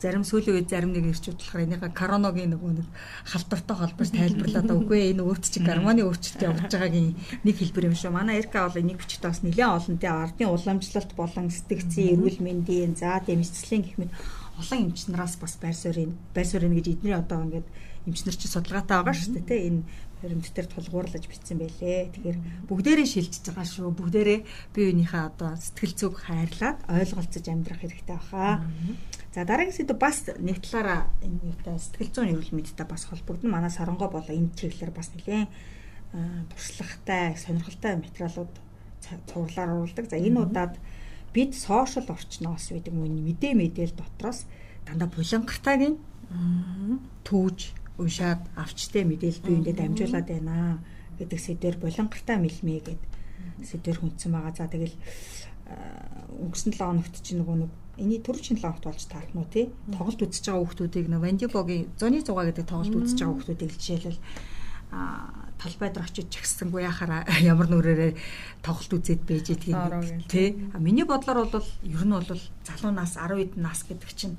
зарим сүүлийн үед зарим нэг ирчүүд болохоор энийхээ короногийн нөгөө нэг халдвартай холбооч тайлбарлаад байгаа. Үгүй энэ өөрт чи гормоны өөрчлөлт явагдаж байгаагийн нэг хэлбэр юм шүү. Манай Эрка бол энийг бичдэг бас нэлээд олон тий ардын уламжлалт болон сэтгцийн эрүүл мэндийн за дэмжлэлийн гэх мэт олон эмч нараас бас байр суурийн байр суурийн гэж эдний одоо ингээд эмч нар чинь судалгаатай байгаа шүү дээ тий энэ баримт дээр тулгуурлаж бичсэн байлээ. Тэгэхээр бүгдээрээ шилжиж байгаа шүү. Бүгдээрээ бие биенийхээ одоо сэтгэл зүг хайрлаад ойлголцож амьдрах хэрэгтэй баха. За дараагийн сэдв бас нэг талаараа энэ юутай сэтгэл зүйн эрүүл мэндтэй бас холбогдно. Манай соронгоо болоо энэ чиглэлээр бас нэлээд туршлагатай, сонирхолтой материалууд цувралаар оруулдаг. За энэ удаад mm -hmm бид сошиал орчноос гэдэг мөн мэдээ мэдээл дотроос дандаа булангартайг түүж уншаад авчтай мэдээлэл биендээ дамжуулаад байна гэдэг сэдвэр булангартай мэлмээ гэд сэдвэр хүндсэн байгаа. За тэгэл өнгөрсөн 7 хоногт чинь нөгөө нэг эний төрчин 7 хоногт болж таарах нь тий тоглолт үзэж байгаа хүмүүсийг нөгөө Вандибогийн зоны зугаа гэдэг тоглолт үзэж байгаа хүмүүсийг жишээлбэл талбай дээр очиж чагсангүй яхаар ямар нүрээрээ тоглолт үзээд байж идгийг тий миний бодлоор бол ер нь бол залуу нас 10 хэд нас гэдэг чинь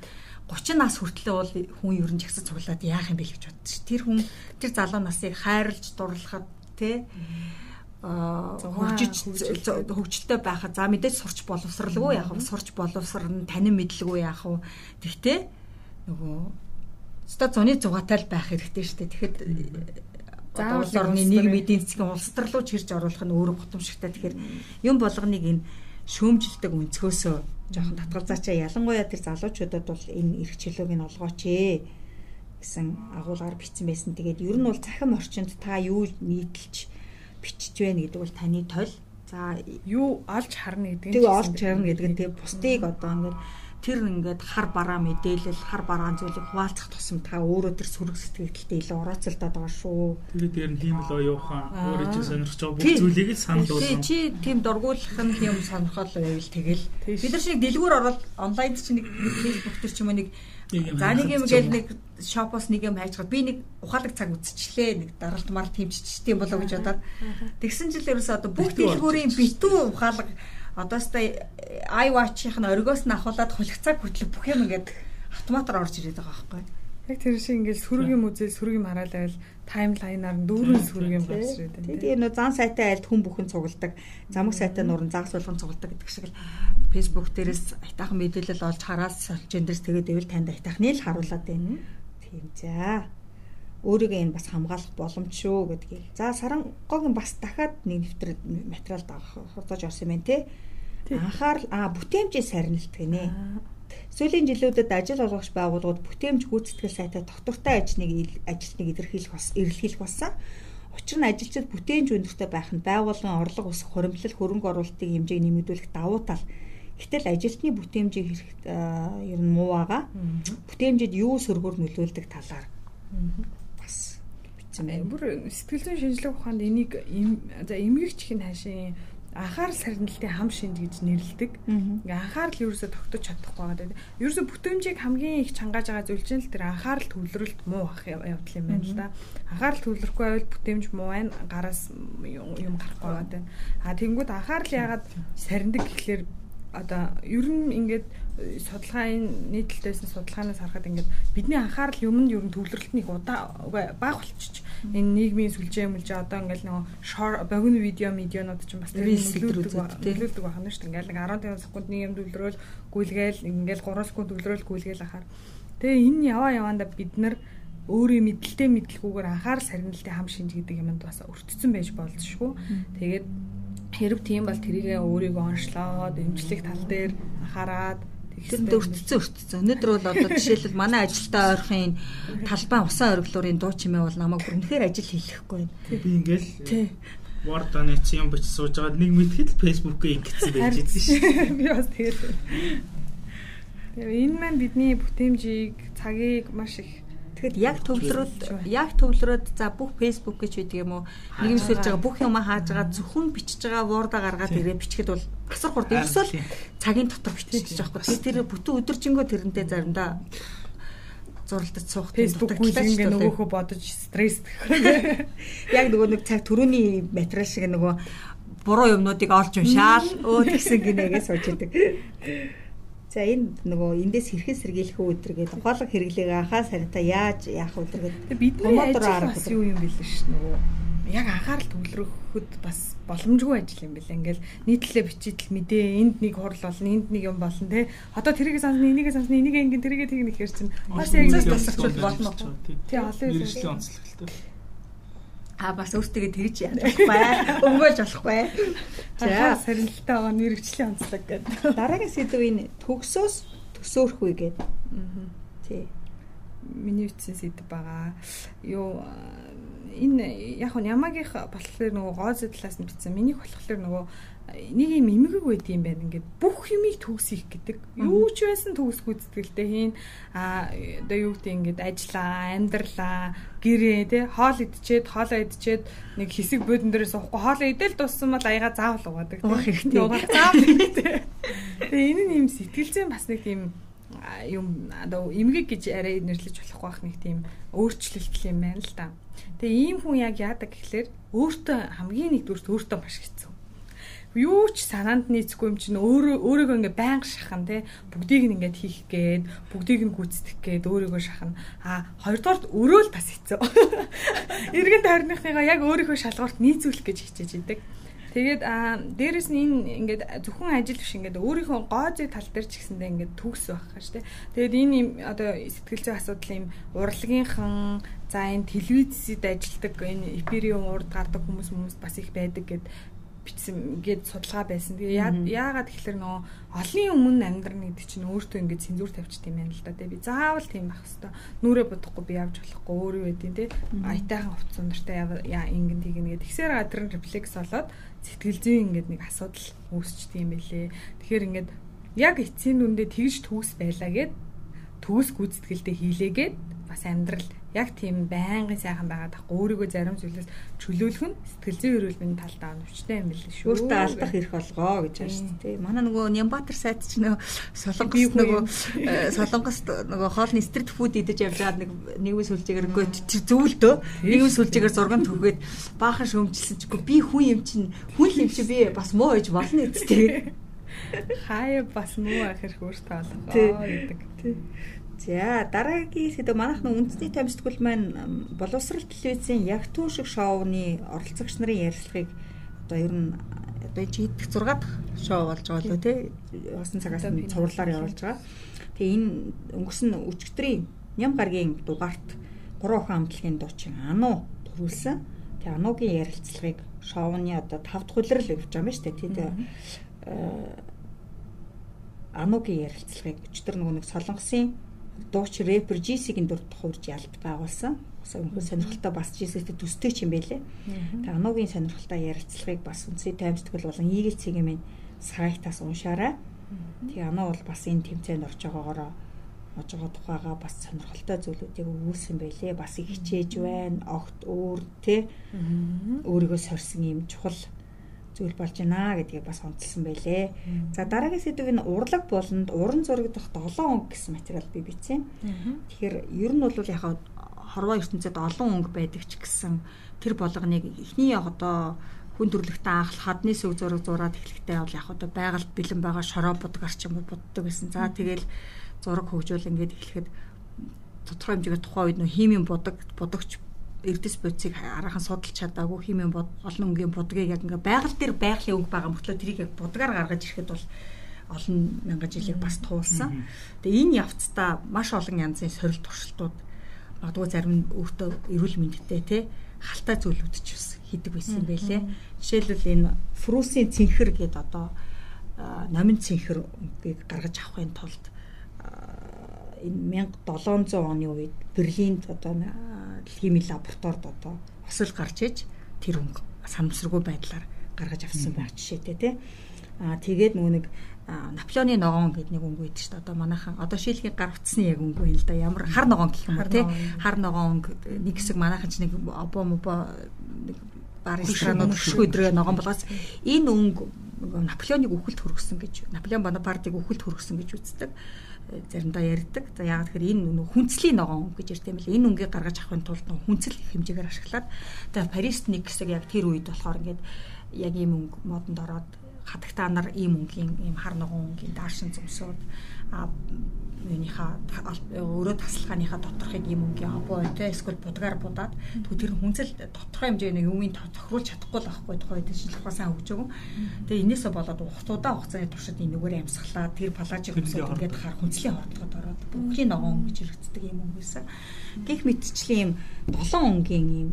30 нас хүртлэе бол хүн ер нь жагсаж цуглаад яах юм бэ гэж бодчих. Тэр хүн тэр залуу насыг хайрлж дурлахад тий хөгжиж хөгжилтэй байхад за мэдээж сурч боловсралгүй яах вэ? Сурч боловсрно, танин мэдлгүй яах вэ? Тэгтээ нөгөө ста зуны зугаатай л байх хэрэгтэй шүү дээ. Тэгэхэд заавал орны нийгмийн эдийн засгийн улс төр руу чирж оруулах нь өөрөө готомшигтай. Тэгэхээр юм болгоныг энэ шөөмжилдэг өнцгөөсөө жоохон татгалзаачаа ялангуяа тэр залуучуудад бол энэ эрх чөлөөг нь олгооч ээ гэсэн агуулгаар бичсэн байсан. Тэгээд ер нь бол цахим орчинд та юу нийтэлж бичиж байна гэдэг бол таны тойл. За
юу олж харна гэдэг
нь тэг олж харна гэдэг нь тэг бусдыг одоо ингээд тэр ингээд хар бараа мэдээлэл хар бараан зүйлийг хуваалцах тусам та өөрөө тэр сөрөг сэтгэлдээ илүү орооцолдоод байгаа шүү.
Тэгээд дээр нь хиймэл оюухан өөрөө чи сонирхож байгаа бүх зүйлийг л санал болгоно.
Чи тийм дургуулах нь тийм сонирхол байвал тэгэл. Бид нар шиг дэлгүүр ороод онлайн чи нэг фэйсбુક төр ч юм уу нэг За нэг юм гээл нэг шопоос нэг юм хайжгаад би нэг ухаалаг цаг үзчихлээ нэг даралт март хэмжиж тийм болоо гэж бодоод. Тэгсэн жил ерөөсөө одоо бүх дэлгүүрийн битүү ухаалаг одоостай iWatch-ийн оргиос нь ахуулаад хулигцааг хүртэл бүх юм ингээд автоматар орж ирээд байгаа байхгүй.
Яг тэр шиг ингээд сүргийн музей сүргийн хараал байвал таймлайнаар дүүрэн юм болж ирээд байна.
Тэгээд нөө зан сайтай айлд хүн бүхэн цугладаг, замаг сайтай нуран загас болгон цугладаг гэдэг шиг л фэйсбુક дээрээс айтаахан мэдээлэл олж хараас гендерс тэгээд ивэл танд айтаахны л харуулад байна. Тийм за. Өөрийгөө энэ бас хамгаалах боломж шүү гэдгийг. За сарангогийн бас дахиад нэг нэвтрэл материал хурдаж орсон юм байна те. Анхаарал а бүтээмжийн сарнилт гинэ. Сүүлийн жилүүдэд ажил олгогч байгууллагууд бүтээмж гүйцэтгэл сайтай доктортой ажлыг ажилтныг илэрхийлэх бас эрэлхийлэх болсон. Учир нь ажилчид бүтээмж өндөртэй байх нь байгууллагын орлого ус хуримтлал хөрөнгө оруулалтын хэмжээг нэмэгдүүлэх давуу тал Гэтэл ажилтны бүтээмжийг хэрэг ер нь муу байгаа. Бүтээмжид юу сөргөөр нөлөөлдөг талаар бас
бичсэн байна. Бүр сэтгэл зүйн шинжилгээ ухаанд энийг за эмгэгч хэн хаашийн анхаарал сарнилтын хам шинж гэж нэрлэдэг. Ингээ анхаарал ерөөсө тогтож чадахгүй байгаа. Ерөөсө бүтээмжийг хамгийн их чангааж байгаа зүйл чинь л тэр анхаарал төвлөрөлт муу ах явдал юм байна л да. Анхаарал төвлөрөхгүй байвал бүтээмж муу байна. Гараас юм гарахгүй байгаа. А тэнгууд анхаарал яагаад сарндаг гэхлээр одоо ер нь ингээд судалгааны нийтлэлтэйсэн судалгаанаас харахад ингээд бидний анхаарал юмд ер нь төвлөрөлт нэг удаа баг болчих. Энэ нийгмийн сүлжээ мүлжээ одоо ингээд нөгөө short богино видео медианууд ч бас төлөвлөдөг байна шүү дээ. Ингээд нэг 15 секунд нэг юм төвлөрөөл гүйлгээл ингээд 3 секунд төвлөрөөл гүйлгээл ахаар. Тэгээ энэ яваа яваанда бид нар өөрийн мэдлэлтэй мэдлгүүгээр анхаарал сарнилтын хам шинж гэдэг юмд бас өртцсөн байж болзошгүй. Тэгээд Хэрв тийм бол тэрийгээ өөрийгөө онцлоод эмчлэх тал дээр анхаарад
Тэнд өртцөн өртцөн. Өнөөдөр бол одоо жишээлбэл манай ажилтаа ойрхон талбай усан ориглуурын дуу чимээ бол намайг үнэхээр ажил хийхгүй байна.
Би ингээл. Word ч юм бич сууж байгаа нэг мэдхэд Facebook-ийг ингэсэн байж идэв шүү.
Би бас тэгээд. Тэгээ энэ маань бидний бүтээмжийг, цагийг маш их
Тэгэхэд яг төвлөрөөд яг төвлөрөөд за бүх фэйсбુક гэж байдаг юм уу? Сэлж байгаа бүх юм хааж байгаа зөвхөн бичиж байгаа ворда гаргаад ирээ бичгэд бол асар хурд ерөөсөө цагийн дотор бичиж байгаа байхгүй. Тэр бүтэн өдөржингөө тэрнтэй заримдаа зурлаж суух
фэйсбુક гүйлгээ нөгөөхөө бодож стресс
яг нөгөө нэг цаг төрөний материал шиг нөгөө буруу юмнуудыг олж уншаал. Өө тэгсэн гинэгээ сууж идэг. За энэ нөгөө эндээс хэрхэн сэргийлэх өдөр гэдэг ухаалаг хэрэглээг анхаа сарта яаж яах өдөр гэдэг.
Бидний ажил бас юу юм бэл ш нөгөө яг анхаарал төвлөрөхөд бас боломжгүй ажил юм бэл ингээл нийтлэлээ бичиж мэдээ энд нэг хурал болно энд нэг юм болно те. Одоо тэрийг санасны энийгээ санасны энийг ингэ тэрийгээ тийг нэхэр чинь бас яг тасарчул болно. тий олон
мэрэгжлийн онцлогтой
А бас өөртөө тэгж яахгүй. Өнгөж болохгүй.
За сарнилтай байгаа мэрэгчлийн онцлог гэдэг.
Дараагийн сэдв энэ төгсөөс төсөөрөх үе гэдэг. Аа. Тий.
миний үтсэн сэдв байгаа. Юу энэ яг нь ямагийнх болохоор нөгөө гооз талаас нь бичсэн. Минийх болохоор нөгөө нэг юм эмгэг байд юм байна. Ингээд бүх юмыг төгсөх гэдэг. Юу ч байсан төгс гүйцэтгэлтэй хийн. А одоо юу гэдэг ингээд ажиллаа, амьдралаа, гэрээ тий хоол идчихэд, хоолоо идчихэд нэг хэсэг буудан дээрээ суухгүй хоолоо идэл дуссан бол аяга заавал угаадаг.
Угаах хэрэгтэй.
Заавал хэрэгтэй. Тэгээ энэ нь юм сэтгэлзэн бас нэг тийм юм одоо эмгэг гэж арай нэрлэж болохгүй бах нэг тийм өөрчлөлт юм байна л да. Тэгээ ийм хүн яг яадаг гэхэлэр өөртөө хамгийн нэгдүгürt өөртөө маш хэцүү юу ч санаанд нийцэхгүй юм чинь өөрөө өөрийгөө ингээ байнга шахана те. Бүгдийг нь ингээд хийх гээд бүгдийг нь гүйцэтгэх гээд өөрийгөө шахана а хоёрдугаар өрөө л бас хэцүү. Эргэн тойрныхныгаа яг өөрийнхөө шалгуурт нийцүүлэх гэж хичээж идэг. Тэгээд а дээрэс нь энэ ингээд зөвхөн ажил биш ингээд өөрийнхөө гоо зүй тал дээр ч гэсэндээ ингээд төгс байх гэж тий. Тэгээд энэ юм одоо сэтгэл зүйн асуудал юм урлагийнхан за энэ телевизэд ажилдаг энэ эпириум урд гардаг хүмүүс хүмүүс бас их байдаг гэд бичсэн гээд судалгаа байсан. Тэгээ яагаад тэгэхээр нөө олонний өмнө амьдрна гэдэг чинь өөртөө ингээд цензуур тавьчих юм байна л да. Тэгээ би заавал тийм байх хэвээр нүрэ бодохгүй би явж болохгүй өөрөө байдیں۔ Тэ аятайхан хувц сундартай яа ингэн тийг нэгэ тэгсээр гадрын рефлекс болоод сэтгэл зүйн ингээд нэг асуудал үүсчихдээ юм бэлээ. Тэгэхээр ингээд яг эцсийн дүндээ тэгж төгс байлаа гэд төгс гүйцэтгэлдээ хийлээгээд бас амьдрал. Яг тийм байнгын сайхан байгаад ахгүй өөрийгөө зарим зүйлээс чөлөөлөх нь сэтгэл зүйн эрүүл мэндийн талдаа өвчтэй юм билээ шүү.
Өөртөө алдах эрх болгоо гэж байна шүү. Дээ. Манай нөгөө Нямбатар сайд ч нөгөө солонгос нөгөө э, солонгос нөгөө хоолны стрит фуд идэж явж байгаа нэг нэгэн сүлжээгээр тэр зөвлөдөө нэгэн сүлжээгээр зурган төгөөд баахан шөмжилсэн чигүй би хүн юм чинь хүн юм чи би бас муу гэж болно гэдэг.
Хаяа бас муу ахэр өөртөө олгоо гэдэг.
За дараагийн сэдв манайхны үндэсний томсдгол маань боловсрал телевизийн яг түү шиг шоуны оролцогч нарын ярилцлагыг одоо ер нь одоо чи идэх 6 дахь шоу болж байгаа лөө тий Усан цагаас нь цувралаар явуулж байгаа. Тэгээ энэ өнгөрсөн өчигдрийн ням гаргийн дугаарт 3 охин амтлагийн дуучин Ану төрүүлсэн. Тэгээ Анугийн ярилцлагыг шоуны одоо 5 дахь улирал явуулж байгаа юм шүү дээ тий тэгээ Анугийн ярилцлагыг өчтөр нөгөө нэг солонгосын дууч рэпер Жисигийн дүр тухурж ялт байгуулсан. Өнхөн сонирхолтой бас Жиситэй төстэй ч юм байлээ. Тэгээ Анугийн сонирхолтой ярилцлагыг бас үнсээ таймсдгэл болон Eagle цэгийн сайтаас уншаарай. Тэгээ Ану бол бас энэ тэмцээнд орж байгаагаараа орж байгаа тухайга бас сонирхолтой зүйлүүдийг өгүүлсэн байлээ. Бас их хичээж байна. Огт өөр тэ өөрийгөө сорьсон юм чухал зүйл болж байна гэдгийг бас онцлсан байлээ. За дараагийн сэдвийг нь урлаг болонд уран зураг дах 7 өнгө гэсэн материал би бичсэн. Тэгэхээр ер нь бол яг хорвоо ертөнцид олон өнгө байдаг ч гэсэн тэр болгоныг эхний одоо хүн төрлөختөө анх хадны сүг зураг зураад эхлэхдээ бол яг одоо байгальд бэлэн байгаа шороо юм уу буддаг гэсэн. За тэгэл зураг хөгжүүл ингээд эхлэхэд тодорхой хэмжээгээр тухайн үед нөө химийн будаг будагч эрдэс бодисыг арахан судалж чадаагүй химийн олон өнгийн будгийг яг ингээ байгаль дээр байгалийн өнгө байгаа мөртлөө тэрийг яг будгаар гаргаж ирэхэд бол олон мянган жилийг бас туулсан. Тэгээ энэ явцдаа маш олон янзын сорил туршилтууд магадгүй зарим нь өөртөө эрүүл мэндтэй те халтай зүйлүүд ч бас хийдэг байсан байлээ. Жишээлбэл энэ фрусийн цэнхэр гэдэг одоо номин цэнхэр өнгийг гаргаж авахын тулд энэ 1700 оны үед Берлинд одоо хими лабораторид одоо осол гарч иж тэр өнгө санамсаргүй байдлаар гаргаж авсан байх жишээтэй тий. Аа тэгээд нөгөө нэг Наполеоны ногоон гэдэг нэг өнгө байдаг шүү дээ. Одоо манайхан одоо шилхийн гар утасны яг өнгө юм л да. Ямар хар ногоон гэх юм уу тий. Хар ногоон өнгө нэг хэсэг манайхан ч нэг обо мобо нэг баристранууд хөшгөө өдрөө ногоон болгоос энэ өнгө Наполеоныг үхэлд хөргөсөн гэж Наполеон Бонапартыг үхэлд хөргөсөн гэж үздэг заримдаа ярьдаг. За яагаад тэгэхээр энэ хүнцлийн ногоон гэж ярьдаг юм л энэ өнгийг гаргаж авахын тулд хүнцэл хэмжээгээр ашиглаад тэгээ Парист нэг хэсэг яг тэр үед болохоор ингээд яг ийм өнгө модонд ороод хатагтаа нар ийм өнгийн ийм хар ногоон өнгийн даашин зүмсүүд а юуныхаа өөрөө таслахааныхаа доторхыг юм өнгийн хобоо тэ эсвэл будгаар будаад тэгвэл тэр хүнцэл тодорхой хэмжээний юмыг тохируулж чадахгүй л байхгүй тухай үед шинжлэх ухаан хөгжөөгөн тэгээ энээсээ болоод ухтуудаа хугацааны туршид энэгээр амьсгалаа тэр палажик хүмүүсүүд ингээд хар хүнцлийн хордлогод ороод бүхний ногоон гэж хэрэгцдэг юм өнгөсөн гих мэтчлийн юм 7 өнгийн юм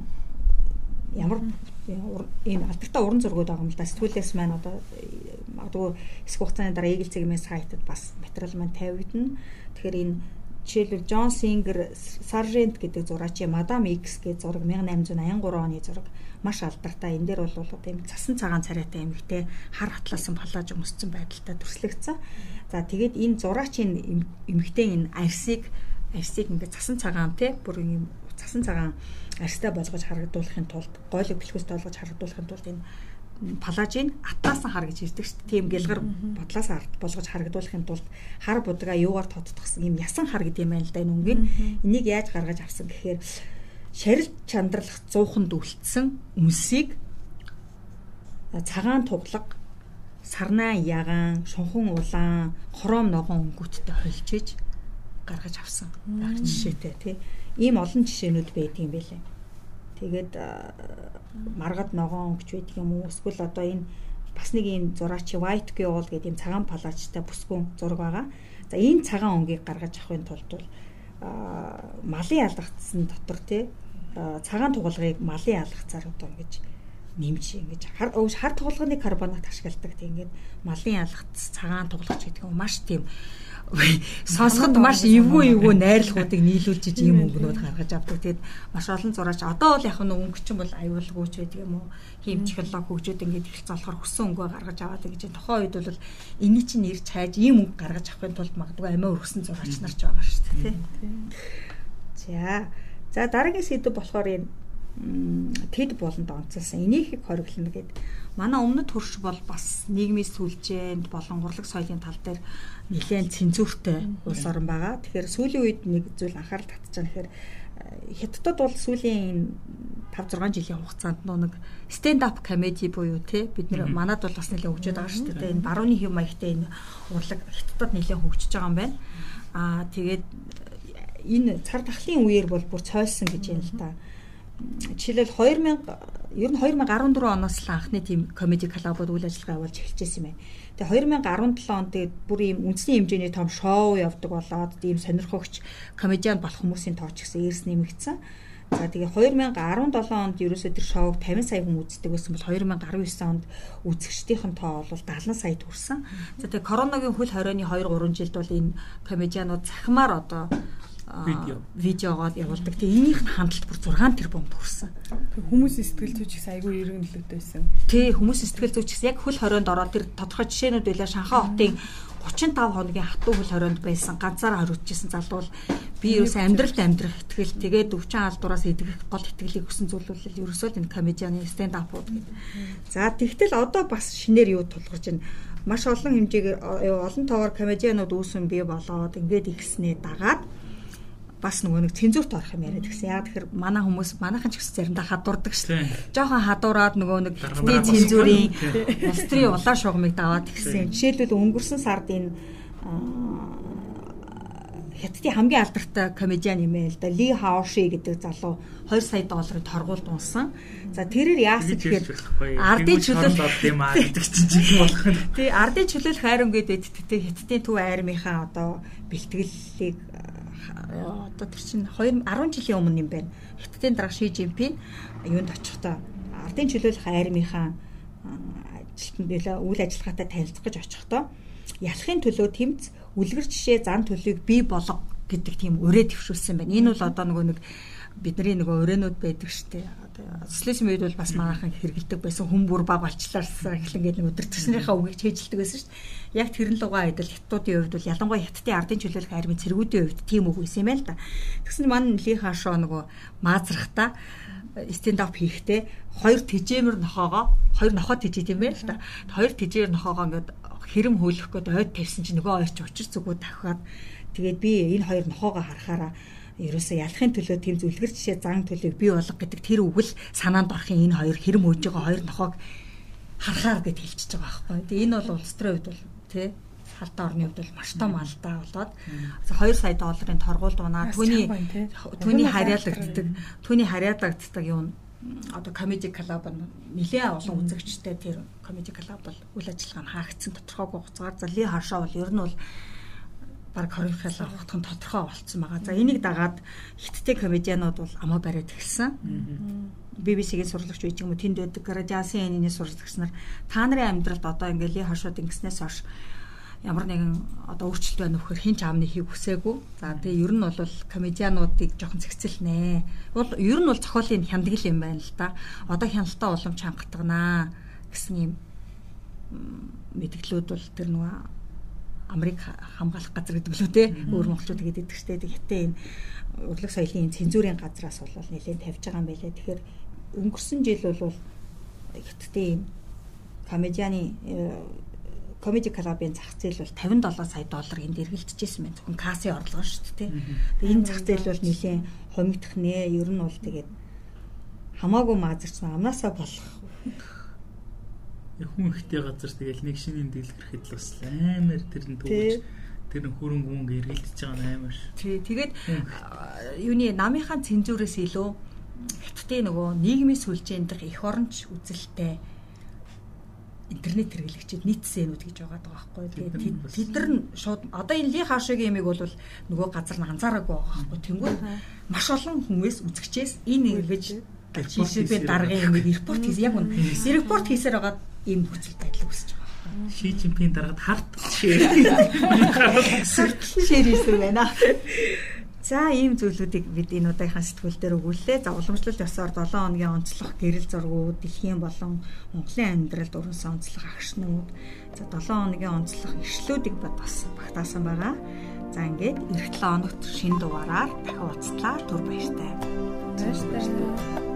ямар ийм алдагтаа уран зургууд байгаа юм л да сэтгүүлээс маань одоо магадгүй эсэх хугацааны дараа Eagle цэгийн сайтад бас материал маань тавигдана. Тэгэхээр энэ жишээлбэл Джон Сингер Sargent гэдэг зураач Madame X гэдэг зураг 1883 оны зураг маш алдартай. Энэ дээр бол тийм цасан цагаан царайтай эмэгтэй хар хатлаасан палаж өмссөн байдалтай төрслөгдсөн. За тэгээд энэ зураачийн эмэгтэй энэ арсыг арсыг ингээд цасан цагаан тий бүр юм цасан цагаан арстай болгож харагдуулахын тулд гойлог бэлхүүстэй болгож харагдуулахын тулд энэ палажийн атласан хар гэж хэлдэг шүү дээ. Тийм гэлгар бодлоос арт болгож харагдуулахын тулд хар будгаа юугаар тодтгосон юм ясан хар гэдэг юм байна л да энэ өнгийн. Энийг яаж гаргаж авсан гэхээр шарил чандралах зууханд үлдсэн үнсийг цагаан туглаг сарнаа ягаан, шунхан улаан, хором ногоон өнгөттэй холжиж гаргаж авсан. Яг жишээтэй тий. Ийм олон жишээнүүд байдаг юм байлээ. Тэгээд маргад ногоон өнгөч байдаг юм уу? Эсвэл одоо энэ бас нэг юм зураачи white gold гэдэг юм цагаан палачтай бүсгүн зураг байгаа. За энэ цагаан өнгийг гаргаж авахын тулд бол малын алгацсан дотор тий цагаан тугалгыг малын алгацаар одоо ингэж нэмж ингэж хар хар тугалганы карбонат ашигладаг тийм ингээд малын алгац цагаан тугалгач гэдэг нь маш тийм сонсоход маш эвгүй эвгүй найрлахуудыг нийлүүлж иж ийм өнгөнүүд гаргаж авдаг. Тэгэд маш олон зураач одоо бол яг нь өнгө чинь бол аюулгүйч байдаг юм уу? Хим технологи хөгжөөд ингээд ихэлц болохоор хүссэн өнгөө гаргаж аваад гэж тухайн үед бол энэний чинь ирж хайж ийм өнгө гаргаж авахын тулд магадгүй амиа өргөсөн зураач нар ч байгаа шүү дээ. За. За дараагийн сэдв болохоор энэ тэд болонд онцолсон энийхийг хориглоно гэдэг манай өмнөд хөрш бол бас нийгмийн сүлжээнд болон урлаг соёлын тал дээр нэлээд цензуртэй улс орн байгаа. Тэгэхээр сүүлийн үед нэг зүйл анхаарал байгаа гэхээр э, хятадд бол сүүлийн 5 6 жилийн хугацаанд нэг stand up comedy буюу те бид нэр манад бол бас нэлээд хөгжөөд байгаа шүү дээ. Энэ барууны хэв маягтай энэ урлаг хятадд нэлээд хөгжиж байгаа юм байна. Аа тэгээд энэ цар тахлын үеэр бол бүр цойсон гэж юм л та. Жишээлбэл 2000 ер нь 2014 оноос л анхны тийм комеди клубуд үйл ажиллагаа явуулж эхэлчихсэн юм байна. Тэгээ 2017 онд тэгээд бүр ийм үндэсний хэмжээний том шоу явдаг болоод ийм сонирхогч комедиан болох хүмүүсийн тоо ч гэсэн эрс нэмэгдсэн. За тэгээ 2017 онд ерөөсөө тэр шоуг 50 сая хүн үздэг байсан бол 2019 онд үзэгчдийн тоо бол 70 сая хүрсэн. За тэгээ коронавигийн хөл хорионы 2 3 жилд бол энэ комедианууд захимаар одоо видео видеогоод явуулдаг. Тэгээ энийх нь хандлт бүр 6 тэрбум төрсэн.
Хүмүүсийн сэтгэл зүйч гэсэн айгүй эргэнлөлттэй байсан.
Тий, хүмүүсийн сэтгэл зүйч гэсэн яг хөл хорионд ороод тэр тодорхой жишээнүүд байлаа. Шанхай хотын 35 хоногийн хатуу хөл хорионд байсан ганцаараа хориодчихсан залуу би ерөөсөө амьдралд амьдрах ихтгэл тэгээд өвчин алдуураас идэх гол итгэлийг өсөн зүйлүүл ерөөсөө энэ комедианы stand up гэдэг. За тэгтэл одоо бас шинээр юу тулгарч байна маш олон хэмжээгээр олон тоогоор комедианууд үүсэн бий болоод ингээд ихснээ дагаад бас нөгөө нэг цензурт орох юм яриад гэсэн. Яг тэгэхээр манай хүмүүс манайхан ч гэсэн заримдаа хадуурдаг шүү дээ. Жохон хадуураад нөгөө нэг тий цензурын улс төрийн улаан шугамыг даваад гэсэн. Жишээлбэл өнгөрсөн сард энэ хятадын хамгийн алдартай комедиан юм ээ л да Ли Хаоши гэдэг залуу 2 сая долларын торгуулд унсан. За тэрээр яасан гэхээр ардын чөлөөлөл юм аа гэдэг чинь жин болох нь. Тий ардын чөлөөлөх хайрам гэдэг хятадын төв айрмынхаа одоо бэлтгэлийг одоо тэр чинь 2 10 жилийн өмнө юм байна. Хятадын дарга Ши Жинпин юунд очихдоо ардын чөлөөлөх армийнхаа ажилтнууд нэлээ үйл ажиллагаатай танилцах гэж очихдоо ялахын төлөө тэмц үлгэр жишээ зан төлөвийг бий болго гэдэг тийм өрөө төвшүүлсэн байна. Энэ бол одоо нөгөө нэг бидний нөгөө өрөөнүүд байдаг штеп социализм үед бол бас манайхан хэрэгэлдэг байсан хүм бүр баг болчлаарсан эхлэн гэдэг нэг өдөртгснийхаа үгийг чэйжилдэг байсан дээ. Яг тэрэн лугаа айдал хятадуудын хувьд бол ялангуяа хятадын ардын чөлөөлөх армийн цэргүүдийн хувьд тийм үг байсан юм байл та. Тэгсэн маань ли хаашоо нөгөө маазрахта стенд ап хийхдээ хоёр тэжээмэр нохоогоо хоёр нохоо тэжээд юм байл та. Хоёр тэжээр нохоогоо ингээд хэрэм хөөлөх гээд ойд тавьсан чинь нөгөө ойрч учир зүгөө тавхаад тэгээд би энэ хоёр нохоогоо харахаараа ерөөсөө ялахын төлөө тийм зүлгэр жишээ зан төлөв бий болго гэдэг тэр үг л санаанд орохын энэ хоёр хэрэм хөөж байгаа хоёр нохоог харахаар гэж хэлчихэж байгаа байхгүй. Тэгээ энэ бол улс төрийн хувьд бол тий? Халтаа орны хувьд бол маш том алдаа болоод 2 сая долларын торгуулд унаа түүний түүний харьяалагддаг түүний харьяалагддаг юм одоо комеди клуб нь нэлээд олон үзэгчтэй тэр комеди клуб бол үйл ажиллагаа нь хаагдсан тодорхойгүй хугацаар за ли харшаа бол ер нь бол баг хоригхол авахтан тодорхой болцсон байгаа. За энийг дагаад хиттэй комедианууд бол амаа бариад эхэлсэн. BBC-гийн сурлагч үеч юм уу тэнд байдаг радиасын энэний сурлагч нар та нарын амьдралд одоо ингээл хошууд ингэснээс хойш ямар нэгэн одоо өөрчлөлт байна вөхөр хин ч аамны хийг хүсээгүй. За тэгээ ер нь бол комедиануудыг жоохон зэгцэлнэ. Бол ер нь бол зохиолын хяндаг юм байна л да. Одоо хяналтаа улам чангатганаа гэсэн юм мэдгэлүүд бол тэр нөгөө Америк хамгаалах газар гэдэг лөө те өөр монголчууд гэдэг штэ гэхдээ энэ урлаг соёлын цензурын газраас бол нэлээд тавьж байгаа юм байлээ. Тэгэхээр өнгөрсөн жил бол хятадын комедианы комеди клубын зах зээл бол 57 сая доллар энд эргэлдэжсэн байна. Зөвхөн кассын орлого шүү дээ. Тэгээ энэ зах зээл бол нэлээд хомигдох нэ. Ер нь бол тэгээд хамаагүй маазарсан амнаасаа болох
хүн ихтэй газар тэгэл нэг шинийн дэлгэрхэд л бас амар тэр нь төвч тэр нь хөрөнгө мөнгө эргэлдэж байгаа нь амар.
Тий. Тэгээд юуны намынхаа цензурээс илүү хятадын нөгөө нийгмийн сүлжээнд дэх эх оронч үзэлтэй интернет хэрэглэгчид нийтсэнүүд гэж байгаа даа байхгүй. Тэгээд тэд нар нь шууд одоо энэ ли хаашаагийн ямиг бол нөгөө газар нь анзаараагүй байгаа байхгүй. Тэнгүүд маш олон хүмүүс үзэгчээс энэ ингэж жишээ даргын ямиг репорт хийсэн. Яг үн репорт хийсээр байгаа ийм нөхцөл байдал үүсэж байгаа.
Ши Жинпин дараад харт шээ.
Шээр хийсэн байна. За ийм зүйлүүдийг бид энэ удаагийнхаа сэтгүүл дээр өгүүллээ. За уламжлалт ёсоор 7 хоногийн онцлог гэрэл зургууд, дэлхийн болон Монголын амьдралд өрнсөн онцлог агшнууд, за 7 хоногийн онцлог ишлүүдийг бас багтаасан байгаа. За ингээд эх 7 хоногт шинэ дугаараар дахин уулзлаа. Түр баяртай.
Баяртай.